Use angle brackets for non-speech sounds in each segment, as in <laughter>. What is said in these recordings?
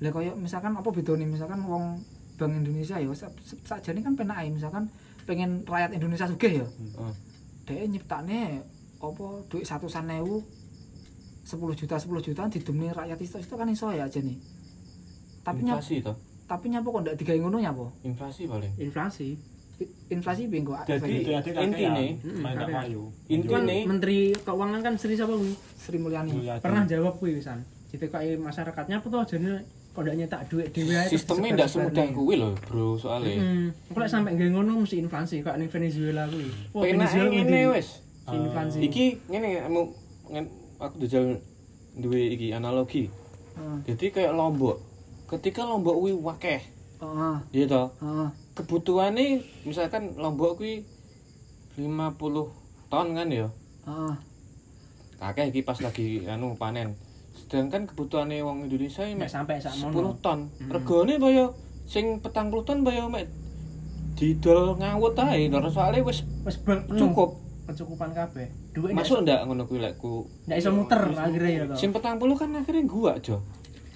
Lah koyo misalkan apa bedane misalkan wong Bank Indonesia ya sa- sa- sakjane kan penake misalkan pengen rakyat Indonesia sugih ya. Oh. Dhek nyiptakne apa duit satusan ewu 10 juta 10 juta didemne rakyat itu itu kan iso ya aja nih. Tapi nyapa inflasi toh tapi nyapa kok ndak digawe ngono nyapa? inflasi paling inflasi Inflasi kok? Jadi Intine, kakek. payu. Cuman intine menteri keuangan kan Sri siapa kuwi Sri Mulyani. Pernah jawab kuwi wisan ditekai masyarakatnya apa tuh jane kok ndak nyetak duit dhewe ae sistemnya ndak semudah kuwi loh bro soalnya Heeh. Kok lek sampe nggawe ngono mesti inflasi kayak ning Venezuela kuwi. Venezuela ngene Si inflasi. iki ngene aku dajal duwe iki analogi Heeh. jadi kayak lombok ketika lombok kuwi wakeh Heeh. iya toh Heeh. kebutuhannya misalkan lombok kuwi 50 ton kan ya Heeh. kakek iki pas lagi anu panen sedangkan kebutuhannya wong Indonesia ini sampai sak 10 mono. ton Hmm. regane bayo sing petang puluh ton bayo mek didol ngawut ae lho soalnya wis Wis cukup kecukupan kabeh. Duit masuk ndak ngono kuwi lek ku ndak iso muter akhirnya ya to. sing petang puluh kan akhirnya gua aja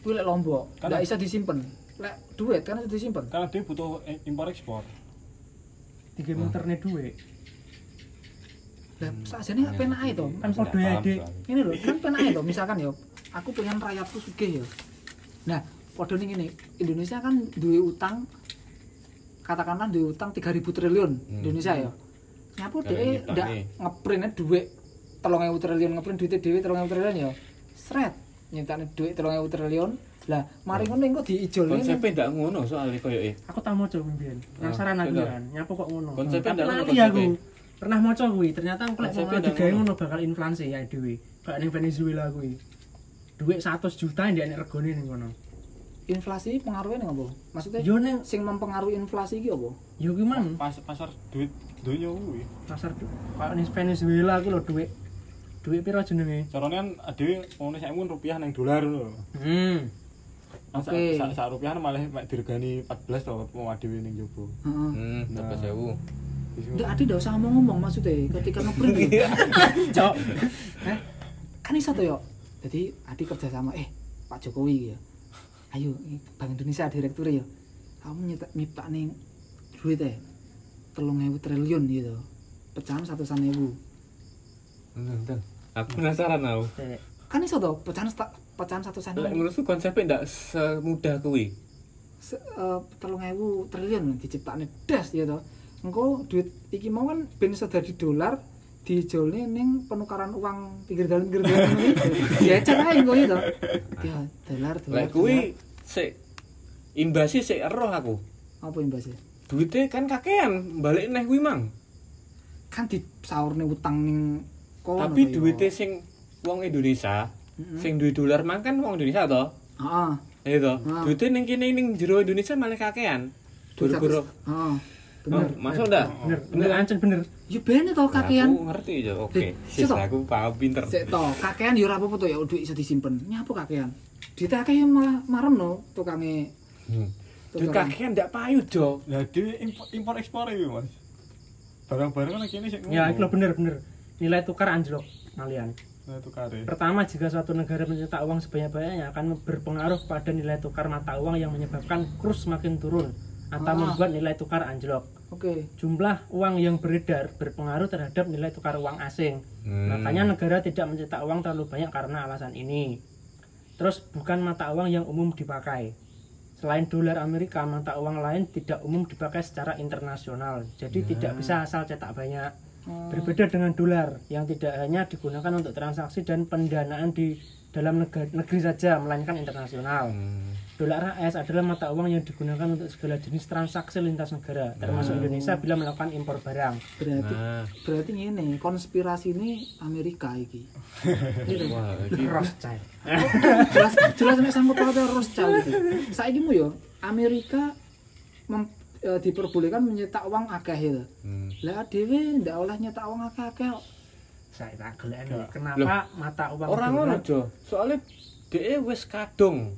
Kuwi lek lombok, ndak bisa disimpen. Lek duit kan bisa disimpen. Karena dia butuh impor ekspor. Tiga muterne duit. Lah sakjane gak penake to. Kan ya, Dik. soalnya. Ini loh, kan penake to misalkan ya, aku pengen rakyatku sugih ya. Nah, padha ning ngene, Indonesia kan duwe utang katakanlah duwe utang 3000 triliun Hmm. Indonesia ya. Nyapu nyiptakne. ndak ngeprintnya duit 3000 triliun ngeprint duit dhewe 3000 triliun ya. Sret nyiptakne duit 3000 triliun. Lah, mari ngono engko diijolne. konsepnya ndak ngono soalnya koyo eh Aku tak maca mbiyen. Penasaran aku bener. kan, nyapa kok ngono. Konsepnya Tapi ndak ngono aku. Pernah maca kuwi, ternyata aku lek mau digawe ngono. ngono bakal inflasi ya dhewe. Kayak ning Venezuela kuwi. Duit 100 juta ndak nek regane ning kono. inflasi pengaruhnya ning apa? Maksudnya Yo ning sing mempengaruhi inflasi iki apa? yo ki man Pas pasar duit dunia kuwi. pasar du- kayak ning Venezuela ku lho duit duit piro jenenge? Carane kan ade ngene saiki rupiah nang dolar lho. Hmm. Sak Oke. sak sak rupiah malah mek diregani 14 to mau dhewe ning jowo. Heeh. hmm dapat sewu Nggak, Adi nggak usah ngomong-ngomong maksudnya ketika ngeprint. <laughs> Cok. Eh, kan iso tuh yo. Jadi Adi kerja sama eh Pak Jokowi ya. Ayo Bank Indonesia direktur ya. Kamu nyetak nyiptak nih duit ya. Telung ewu triliun gitu. Pecahan satusan ewu. Nonton. Aku penasaran aku. Kan iso tuh pecahan sta- pecahan satusan Lek ewu. menurutku konsepnya ndak semudah kuwi. Se, eh, telung ewu triliun diciptakne das ya toh. Engko duit iki mau kan ben iso dadi dolar dijolne ning penukaran uang pinggir dalan pinggir dalan iki. <laughs> Ya ae engko itu. Ya dolar dolar. Lek kuwi sik imbasi sik eroh aku. apa imbasnya? Duitnya kan kakean balik neh kuwi mang. Kan disaurne utang ning kono. Tapi to, duitnya sing wong Indonesia, Mm-mm. sing duit dolar mang kan wong Indonesia toh. Heeh. Iya toh. Ah. Duitnya ning kene ning jero Indonesia malah kakean. Duit Guru-guru. Heeh. Bener. Oh, masuk dah. Bener, bener ancen bener. Ya ben to Aku kakean. ngerti ya, oke. Eh, Sis, aku paham pinter. Sik to, kakean ya ora apa-apa to ya duit iso disimpen. Nyapa kakean? Duit akeh ya malah marem no tukange. Hmm. Duit kakean ndak payu, Jo. Lah dhewe impor, impor ekspor iki, Mas. Barang-barang kan kene sik Ya, itu lho bener bener. Nilai tukar anjlok kalian. Nah, itu kare. Pertama, jika suatu negara mencetak uang sebanyak-banyaknya akan berpengaruh pada nilai tukar mata uang yang menyebabkan kurs semakin turun atau Ah. membuat nilai tukar anjlok. Oke. Jumlah uang yang beredar berpengaruh terhadap nilai tukar uang asing. Hmm. Makanya negara tidak mencetak uang terlalu banyak karena alasan ini. Terus bukan mata uang yang umum dipakai. Selain dolar Amerika, mata uang lain tidak umum dipakai secara internasional. Jadi tidak bisa asal cetak banyak. Hmm. Berbeda dengan dolar yang tidak hanya digunakan untuk transaksi dan pendanaan di dalam negara, negeri saja, melainkan internasional. Hmm. Dolar AS adalah mata uang yang digunakan untuk segala jenis transaksi lintas negara, termasuk Indonesia bila melakukan impor barang. Berarti Nah, berarti ngene, konspirasi ini Amerika iki. <laughs> Gitu. wah, iki Rothschild. jelas jelas nek sangkut paut Rothschild iki. Saiki mu yo Amerika mem, e, diperbolehkan menyetak uang akeh ya. Hmm. Lah dhewe ndak oleh nyetak uang akeh-akeh. Saya tak gelek nih, Loh. kenapa mata uang Orang ngono, Jo. Soalnya dhek wis kadung.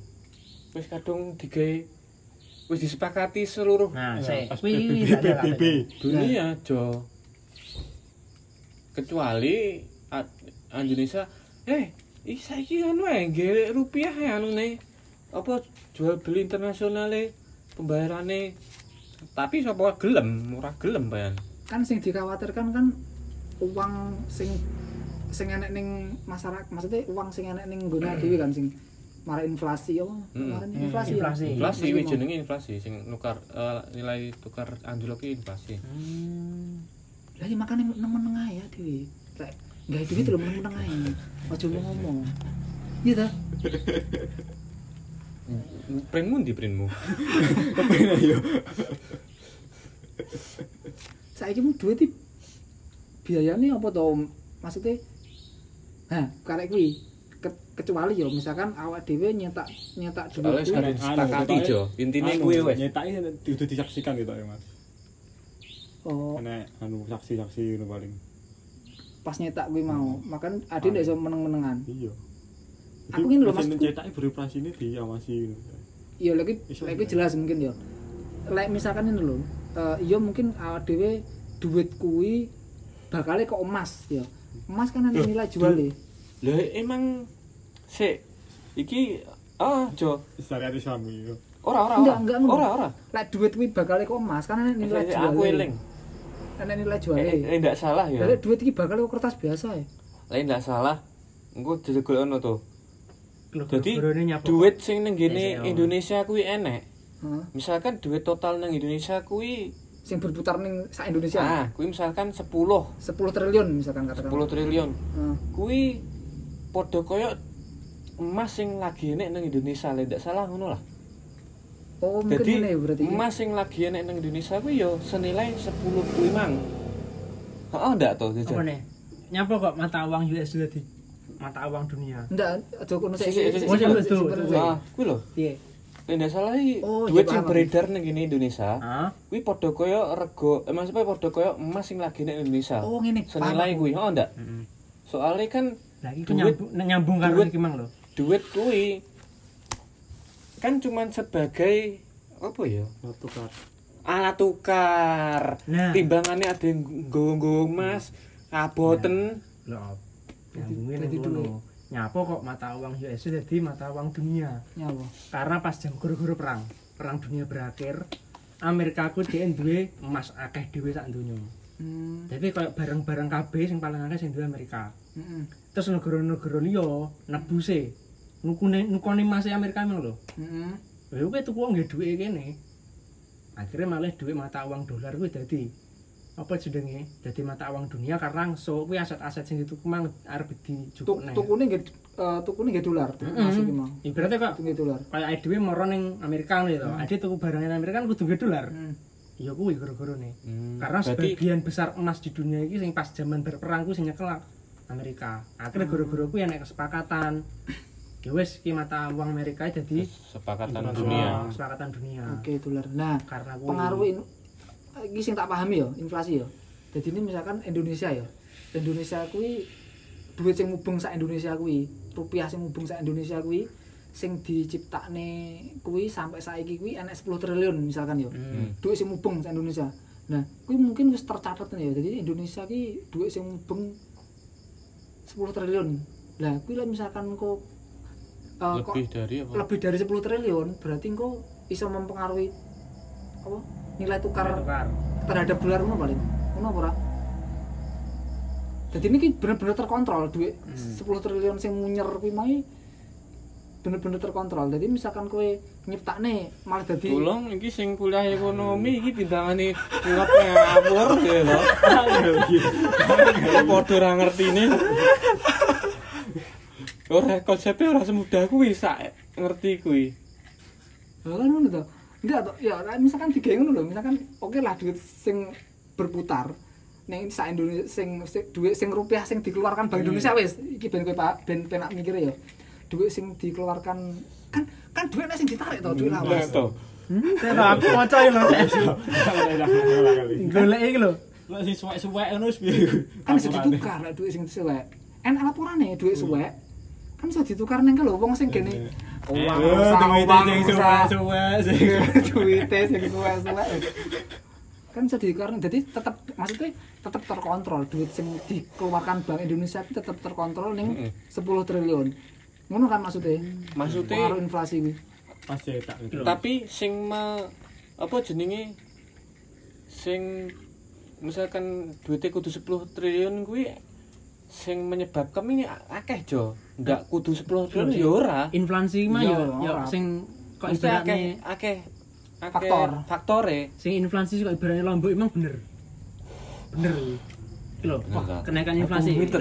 Wis kadung digawe wis disepakati seluruh. Nah, Ya, PBB, PBB. dunia, Jo. Kecuali Indonesia, eh, ih saiki anu ae nggih rupiah ya anu ne. apa jual beli internasionale pembayarane tapi sapa gelem ora gelem bayan kan sing dikhawatirkan kan uang sing sing enek ning masyarakat maksudnya uang sing enek ning nggone <clears throat> dhewe kan sing marah inflasi Mm. kemarin Hmm, inflasi. Ya? inflasi. inflasi Inflasi mau. jenenge inflasi sing nukar eh, nilai tukar anjlok ki inflasi. Hmm. ya makane nemen ae ya dhewe lek gawe duit lho nemen ae. Aja lu ngomong. iya ta? <laughs> Printmu di printmu? Saiki mu duit iki biayane apa to? Maksudnya Nah, karek kuwi kecuali ya misalkan awak dhewe nyetak nyetak sepakati pokoknya- jo intine Anu, kuwi wes. Nyetaki udah disaksikan gitu ya mas. Oh. Karena anu saksi-saksi itu paling. Pas nyetak kuwi mau. Makan ade ndak iso meneng-menengan. Iya. Aku ngene lho, Mas. cetaki berinflasi ini diawasi gitu. iya lagi lagi enggak? jelas mungkin ya lek misalkan ini lho eh, iya mungkin awak dhewe duit kuwi bakal ke emas ya emas kan ada nilai jual ya lah emang sik iki ah jo. Syariat Islam itu ora ora Enggak, ora. enggak, enggak. ora ora. Lek duit kuwi bakal ke emas kan ada nilai jual aku eling. Ada nilai jual eh eh, ndak salah ya. Lek duit iki bakal ke kertas biasa ya. Lain ndak salah. Engko dijegol ono to Jadi duit kok? sing ning gene sih, oh. Indonesia kuwi enek. Misalkan duit total nang Indonesia kuwi sing berputar ning sak Indonesia. Ah, kuwi misalkan 10 10 10 triliun misalkan katakan. Triliun. Heeh. Kuwi padha koyo emas sing lagi enek nang Indonesia lek ndak salah ngono lah. oh mungkin Jadi ini ya berarti emas sing lagi enek nang Indonesia kuwi yo senilai 10 kuwi mang. Heeh ndak to apa jajan. nih nyapa kok mata uang US sudah di mata uang dunia ndak aja kono Sik, sik sik, sik. Ah, kuwi lho. iya Lek ndak salah iki Oh, iya, duit sing beredar nang gene Indonesia. ah Kuwi padha koyo rego, eh, maksudnya padha koyo emas sing lagi enek Indonesia. oh ngene senilai kuwi oh ndak Heeh. soalnya kan lagi nyambung nyambung karo duit- iki mang lho duit kuwi. Kan cuman sebagai apa ya? Tukar. Alat tukar. Nah. timbangannya ada yang nggowo emas kaboten. Lho nyambungin Dadi ngono. Duit. nyapa kok mata uang US jadi mata uang dunia? Nyawa karena pas jam guru-guru perang perang dunia berakhir Amerika ku dia duwe emas akeh dhewe sak donya. Hmm. Jadi kayak barang-barang kabeh sing paling akeh sing duwe Amerika. Heeh terus negara-negara liya nebuse nukune nukone emas Amerika emang lho. Heeh lha kowe tuku nggih duwe kene. Akhirnya malah duit mata uang dolar kuwi dadi apa jenenge? Dadi mata uang dunia karena so kuwi aset-aset sing dituku mang arep dijukukne tukune nggih eh, tukune nggih dolar masih ki mau. Ibaratnya kok nggih dolar. kayak ade dhewe moro ning Amerika ngono to ade tuku barang ning Amerika kan kudu nggih dolar. Hmm. ya kuwi gara-gara nih Hmm, karena berarti sebagian besar emas di dunia ini sing pas zaman berperang ku sing nyekel Amerika. Akhirnya gara-gara ku enek kesepakatan ya wis ki mata uang Amerika jadi kesepakatan internasional, dunia. kesepakatan dunia. Oke dolar nah karena kuwi pengaruh in, iki sing tak pahami ya inflasi ya jadi ini misalkan Indonesia ya Indonesia kuwi duit sing mubeng sak Indonesia kuwi rupiah sing mubeng sak Indonesia kuwi sing diciptakne kuwi sampai saiki kuwi enek 10 triliun misalkan ya Hmm. duit sing mubeng sak Indonesia. Nah kuwi mungkin wis tercatat nih ya jadi Indonesia ki duit sing mubeng 10 triliun. Lah kuwi lah misalkan kok kok lebih dari apa? lebih dari 10 triliun berarti engko bisa mempengaruhi apa? Nilai tukar Nilai tukar. terhadap dolar ngono paling ngono apa jadi ini ki bener-bener terkontrol duit Hmm. 10 triliun sing munyer kuwi mau bener-bener terkontrol. Jadi misalkan kowe nyiptakne malah dadi Tolong iki sing kuliah ekonomi iki timbangane ngot ngawur <laughs> ya lho. Padha ora ngertine. <laughs> Ora konsepnya ora semudah kuwi sak ngerti kuwi. Lah kan ngono to. Enggak to. Ya lah, misalkan digawe ngono lho, misalkan oke lah duit sing berputar ning sak Indonesia sing, sing duit sing rupiah sing dikeluarkan Bank Indonesia wis iki ben kowe Pak ben penak mikir ya. Duit sing dikeluarkan kan kan duit sing ditarik to duit Lah lawas. to. hmm aku maca <laughs> lho golek iki lho Lah sing suwek-suwek ngono wis piye? Kan bisa ditukar lah duit sing suwek. Enak lapurane duit suwek. Kan bisa ditukar wong sing gene uang Oh, uang duit sing uang suwek-suwek sing <laughs> duitnya sing suwek-suwek kan bisa dikarena jadi tetap maksudnya tetap terkontrol. Duit sing dikeluarkan Bank Indonesia itu tetap terkontrol Mm-mm. 10 triliun. Ngono kan maksudnya? Maksudnya pengaruh inflasi kuwi. Pas cetak gitu. tapi sing me, apa jenenge? Sing misalkan duitnya kudu 10 triliun kuwi sing menyebabkan ini akeh jo. Ndak kudu 10 triliun ya ora. Inflasi mah Iya, yo yo ora. sing kok mesti akeh ibaratnya akeh akeh Faktor. faktore. Sing inflasi kok ibaratnya lombok emang bener? Bener. Kak. kenaikan inflasi. gitu.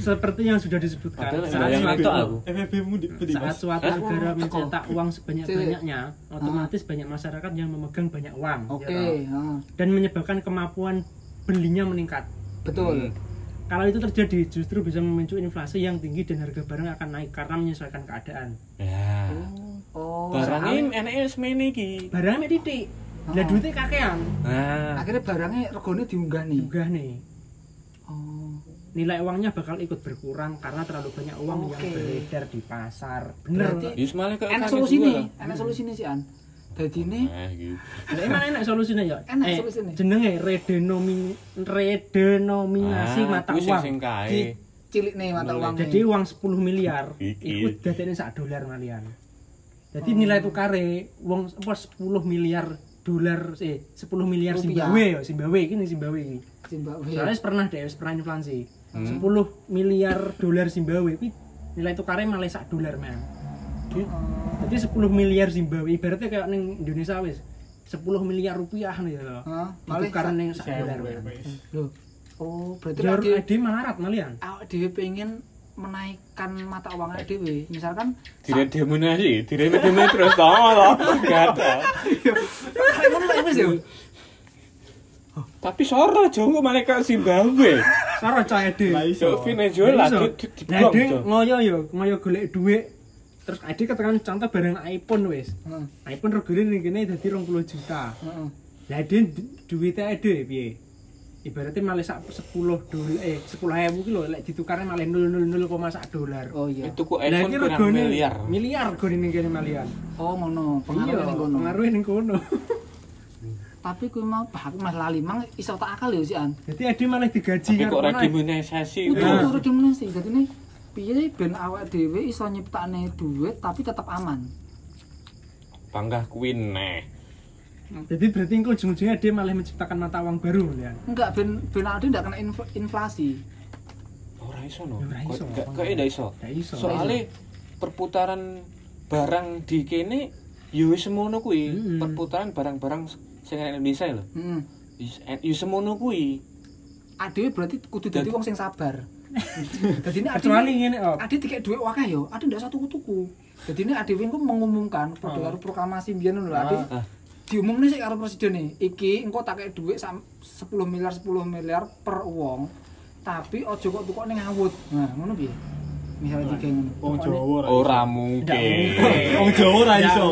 seperti yang sudah disebutkan. Saat yang suatu, aku. Saat suatu negara mencetak uang sebanyak-banyaknya otomatis banyak masyarakat yang memegang banyak uang. Ya heeh. dan menyebabkan kemampuan belinya meningkat betul. kalau itu terjadi justru bisa memicu inflasi yang tinggi dan harga barang akan naik karena menyesuaikan keadaan. Ya. Oh, barangnya enake semene iki. Barangnya titik. Lah Oh. duitnya kakean. Nah. Akhirnya barangnya regone diunggah nih. juga nih. Oh, nilai uangnya bakal ikut berkurang karena terlalu banyak uang yang Oke. beredar di pasar. Bener. Berarti- enak solusi nih, enak solusi nih sih an. Jadi ini Nah, gitu. Lah emang enak solusinya ya Enak eh, solusine. jenenge redenomi redenominasi Ah, mata uang sing kae. di cilik nih mata uang. jadi uang 10 miliar Iki. itu dadene sak dolar malian jadi nilai tukare uang apa 10 miliar dolar eh 10 miliar. Zimbabwe ya Zimbabwe iki nih Zimbabwe iki Zimbabwe. soalnya pernah deh pernah inflasi Hmm. 10 miliar dolar Zimbabwe nilai tukarnya malah sak dolar man Oh, jadi 10 miliar Zimbabwe ibaratnya kayak neng Indonesia wis 10 miliar rupiah nih ya ditukar sak- neng sak dolar. Oh, berarti awak dhewe ade melarat malian awak dhewe pengen menaikkan mata uang awak dhewe. Misalkan Tidak demonasi, tidak demonasi terus tau loh. Enggak ada. Lah ya. Tapi soro jongo malah ke Zimbabwe. Saro cah Lah. Ke Venezuela Nah, ngoyo yo ngoyo golek duit terus ade katakan contoh barang iPhone wis Heeh. iPhone regane ning kene dadi 20 juta Heeh. lah ade du- duitnya ade piye ibaratnya malah sak 10 dolar eh 10 ewu ki lho lek ditukarnya malah 0,0,1 dolar Oh iya. Itu ku Lah iPhone pirang regane miliar. miliar regane ning kene malian Oh ngono, iya pengaruhnya ning kono. pengaruhnya ning kono Tapi kuwi mau bah aku mas lali mang iso tak akal ya sih an. jadi ade malah digaji Tapi kok redimonisasi Itu Nah. turu dimensi. Dadi ne piye ben awak dhewe iso nyiptakne duit tapi tetap aman. Panggah kuwi neh. jadi berarti engko ujung-ujungnya dia malah menciptakan mata uang baru malian Enggak ben ben awak ndak kena infl- inflasi. Ora iso no. Ya, ora iso. Kok kok ndak iso. Soale perputaran barang di kene yo wis semono kuwi. Mm-mm. Perputaran barang-barang sing Indonesia lho. Heeh. Is- Yo semono kuwi. Adewe berarti kudu dadi Dadi- wong sing sabar. <laughs> Dadi ini kecuali ngene oh ade dikek duit wakeh yo, ade ndak satu tuku. Dadi ini adewe engko mengumumkan padha karo proklamasi mbiyen ngono lho ade. Ah. Diumumne sik karo presiden iki engko tak kek duit sam 10 miliar 10 miliar per wong. Tapi aja kok tukok ning ngawut. Nah, ngono piye? Misalnya tiga ngono. Wong Jawa ra. Ora mungkin. Wong Jawa ra Ndak iso.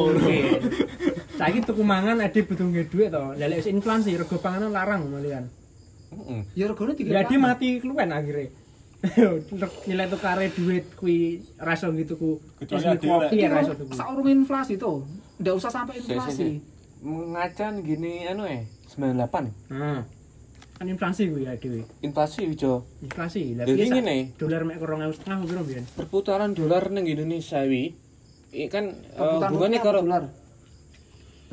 Saiki tuku mangan ade butuh nggih duit to. Lah lek inflasi rego panganan larang malian. Heeh. Ya regane tiga. Ya dia mati keluwen akhirnya. Nilai tukare duit kuwi ra iso gitu ku. Kecuali kopi ya ra iso tuku. saurung inflasi to. Ndak usah sampai inflasi. sik. Ngacan gini anu eh 98 Nah. Kan inflasi kuwi ya dhewe. inflasi ijo Inflasi. Lah piye sak ngene. dolar mek 2.5 piro mbiyen? perputaran dolar neng Indonesia wi kan eh, rupiah karo dolar.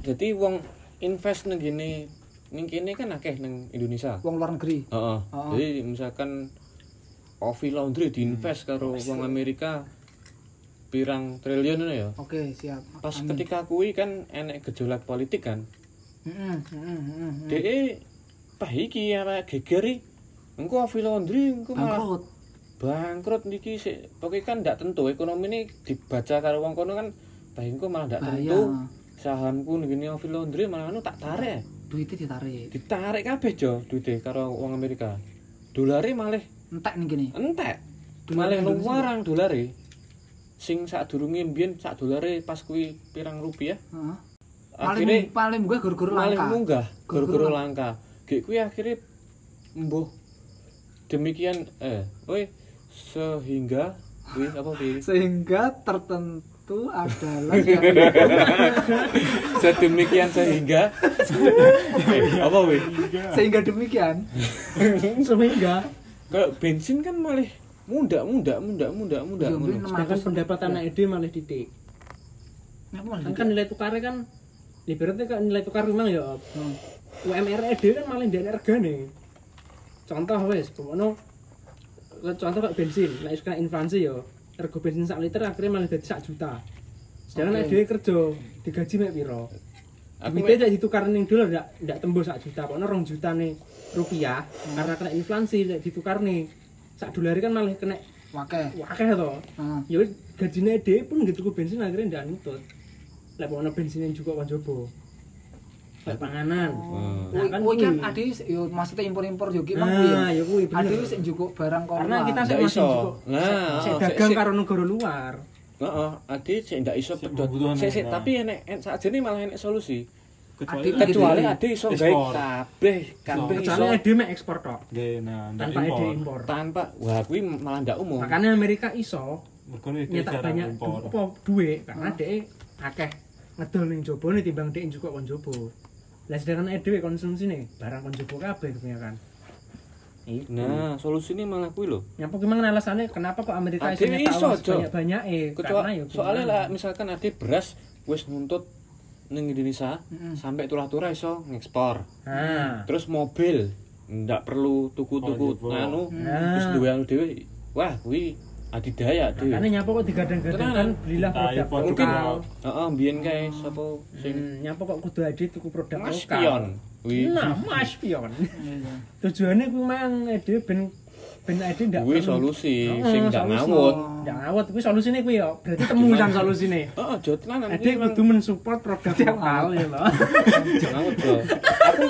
jadi wong invest neng gini neng kene kan akeh neng Indonesia Wong luar negeri. Heeh. Jadi misalkan Ovi Laundry diinvest karo wong Amerika pirang triliun ya Oke, siap. pas Amin. ketika kuwi kan enek gejolak politik kan Heeh, heeh, heeh. DE pah iki arek geger iki. engko Ovi Laundry engko Bangkrut. bangkrut niki sik pokoke kan ndak tentu ekonomi ini dibaca karo wong kono kan bah engko malah ndak tentu sahamku ngene Ovi Laundry malah anu tak tarik Duitnya ditarik. ditarik kabeh jo duite karo wong Amerika dolare malah Entek nih gini. entek malah Indonesia. luwarang dolare sing sak durunge mbiyen sak dolare pas kuwi pirang rupiah Heeh. Paling akhirnya paling munggah guru-guru langka. munggah Guru-guru langka gek kuwi akhirnya mbuh demikian eh woi sehingga kuwi apa kuwi <laughs> Sehingga tertentu adalah <laughs> sedemikian sehingga eh, <laughs> apa wih sehingga demikian. Sehingga kalau bensin kan malah muda muda muda muda muda sedangkan pendapatan anak ide malah titik. Kan, kan nilai tukarnya kan ibaratnya kan nilai tukar memang ya Hmm. UMR dhewe kan malah ndek regane. Contoh wis, pokoknya contoh kayak bensin, nek wis kena inflasi ya, rego bensin sak liter akhirnya malah dadi sak juta. Sedangkan Oke. dhewe kerja digaji mek piro? Aku Duitnya tidak ditukar ning dolar ndak ndak tembus sak juta, pokoknya rong juta nih rupiah karena kena inflasi nek ditukar nih sak dolar kan malah kena Wakeh. wakeh to. Heeh. Ya wis gajine dhewe pun gitu tuku bensin akhirnya ndak nutut. Lek pokoknya bensin yang juga kon jobo. Panganan. Hmm. Nah, kan Kuwi kan ade yo maksudnya impor-impor yo ki mang kuwi Nah, ya kuwi bener. Ade wis njukuk barang kok. Karena kita sik masih juga Nah, sik oh, dagang karo negara luar. Heeh, ade sik ndak iso pedot. Sik sik tapi enek en- sakjane malah enek solusi. kecuali Adik- lah Kecuali ade iso gawe kabeh, kabeh iso Kecuali ide mek ekspor tok, Nggih, nah tanpa ide impor tanpa wah kuwi malah ndak umum. Makanya Amerika iso nyetak banyak duit karena dhek akeh ngedol ning jobo nih timbang dhek juga kon jobo. Lah sedangkan dhewe konsumsine barang kon jobo kabeh kebanyakan. Iku. Nah, solusine malah kuwi lho. Nyapa gimana alasannya kenapa kok Amerika iso nyetak banyak-banyak eh Kecuali ya soalnya lah misalkan ade beras wis nuntut ning Indonesia Mm-mm. sampai turah-turah iso ngekspor. Nah, Terus mobil ndak perlu tuku-tuku Oh, jebol. anu Nah. terus duwe anu dhewe. Wah, kuwi adidaya dhewe. makanya nyapa kok digadang-gadang kan Tenanan. belilah Nah, produk Mungkin lokal. heeh biyen kae sapa sing Hmm, nyapa kok kudu ade tuku produk Mas lokal. Pion. Kuwi Nah, Mas Pion. Iya. Tujuannya kuwi mang ade ben ben ade ndak kuwi solusi Heeh, sing ndak ngawut. Ndak ngawut kuwi solusine kuwi ya. Berarti temuan solusine. Heeh, jo tenanan Ade kudu mensupport produk lokal ya lho. <laughs> ngawut jo. Aku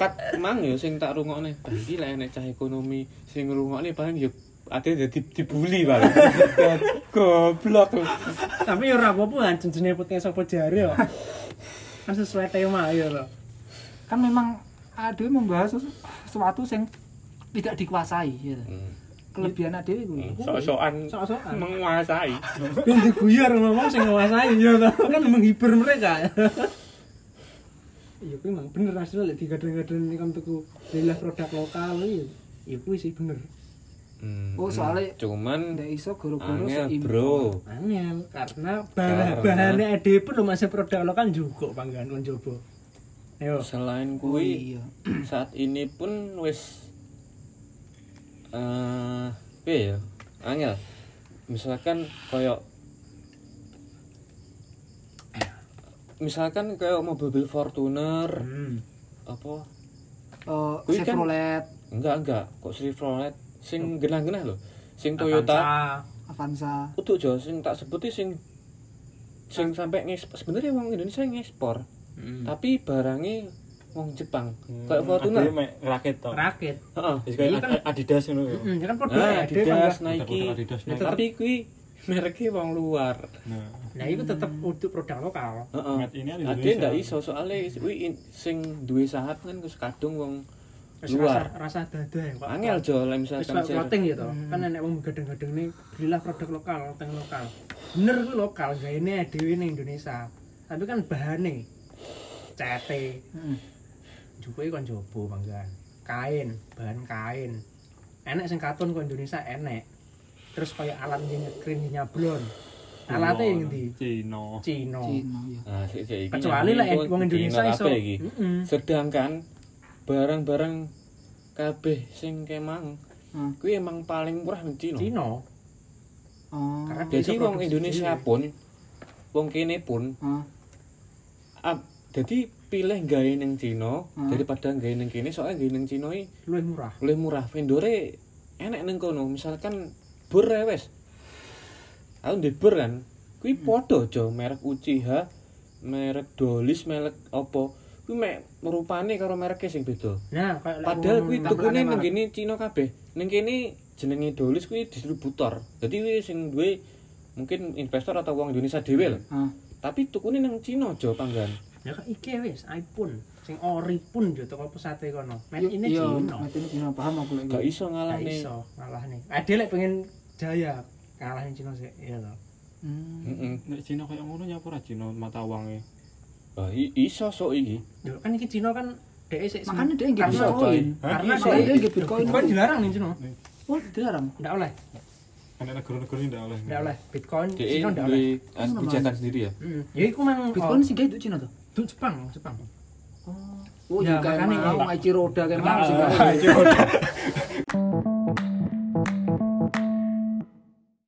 kat mang yo sing tak rungokne. Ah, Iki lek enek cah ekonomi sing ngrungokne paling yo ate dadi dibully paling. <laughs> Goblok. Tapi ya ora apa-apa kan jenenge putih sapa jare ya. Kan sesuai tema ya lho. Kan memang ade membahas sesu- sesuatu yang tidak dikuasai ya. Hmm. Kelebihan ade kuwi. Sok-sokan Sok-sokan. menguasai. <laughs> Ben diguyar ngomong sing nguasai ya toh. Kan menghibur mereka. Iya kuwi memang bener hasilnya lek digadang-gadang kan tuku belilah produk lokal iya. Ya kuwi sih bener. Hmm. Oh, soalnya cuman ndak iso goro-goro angel bro. Angel karena Karena- bahan-bahannya ade pun lo masih produk lokal juga panggan kon coba. Ayo. Selain Oh, kuwi iya. <clears throat> saat ini pun wis eh piye ya? Angel. Misalkan koyo misalkan kayak mobil Fortuner Hmm. apa Eh, Kuwi kan- Chevrolet, enggak enggak kok Chevrolet sing genah-genah lho sing Toyota Avanza. Avanza. utuh jo sing tak sebut iki sing sing sampai ngekspor sebenarnya wong Indonesia ngekspor Hmm. tapi barangnya wong Jepang Hmm, kayak Fortuner ade mek rakit to Rakit. heeh Iya kan- Ad- Adidas ngono ya Hmm, ya kan produk nah, ade Adidas, panggan. Nike Produk Adidas, Ya, Nike. tetep- tapi kuwi mereknya wong luar nah Nah, itu tetap untuk produk lokal. heeh Made in ade Indonesia. ndak iso soalnya kuwi sing duwe saham kan kus kadung wong luar rasa rasa dada ya, Pak. angel jo lek Wis misalkan kayak share- clothing gitu. Hmm. Kan nenek wong gadang-gadang nih belilah produk lokal, clothing lokal. Bener kuwi lokal, gaene dhewe ning Indonesia. Tapi kan bahane cete, Heeh. juga kon jobo panggan. Kain, bahan kain. Enek sing katun kok Indonesia enek. Terus kayak alat nyekrin nyablon. Alatnya yang di Cina Cina. Ah, sik sik iki Kecuali lah nyambung wong Indonesia iso. Sedangkan barang-barang kabeh sing kemang Hmm. kuwi emang paling murah ning Cina. Cina. Oh. Karena Jadi wong Indonesia pun wong kene pun ap, jadi pilih gawe ning Cina Hmm. daripada gawe ning kene soalnya gawe ning Cina iki luwih murah. luwih murah. Vendore enek ning kono misalkan bur wis aku ndek bur kan kuwi padha aja merek Uchiha merek Dolis merek apa. Kuwi mek rupane karo mereke sing beda. Nah, kayak padahal kuwi tukune ning merek. kene Cina kabeh. Ning kene jenenge Dolis kuwi distributor. Dadi kuwi sing duwe mungkin investor atau wong Indonesia dhewe lho. Ah. tapi tukune nang Cina aja panggan Ya kan iki wis iPhone sing ori pun yo toko pesate kono. Men ini Cina. Men ini Cina paham aku lagi. Gak iso ngalahne. Gak iso ngalahne. Ade ah, lek pengen jaya ngalahin Cina sik ya to. Hmm. Nek Cina koyo ngono nyapa ora Cina mata uange. Bah iso sok iki. Yo kan iki Cina kan dhek sik makane dhek nggih bisa koin. Karena dhek nggih bitcoin. Kan dilarang ning Cina. Oh, dilarang. Ndak oleh. Karena negara-negara ini tidak oleh. Tidak oleh. Bitcoin, Cina tidak oleh. Kebijakan sendiri ya? Iya, itu memang... Bitcoin oh. sih, itu Cina tuh. itu Jepang Jepang Oh, oh iya, ya, juga mau ngaji roda kan langsung. Ngaji.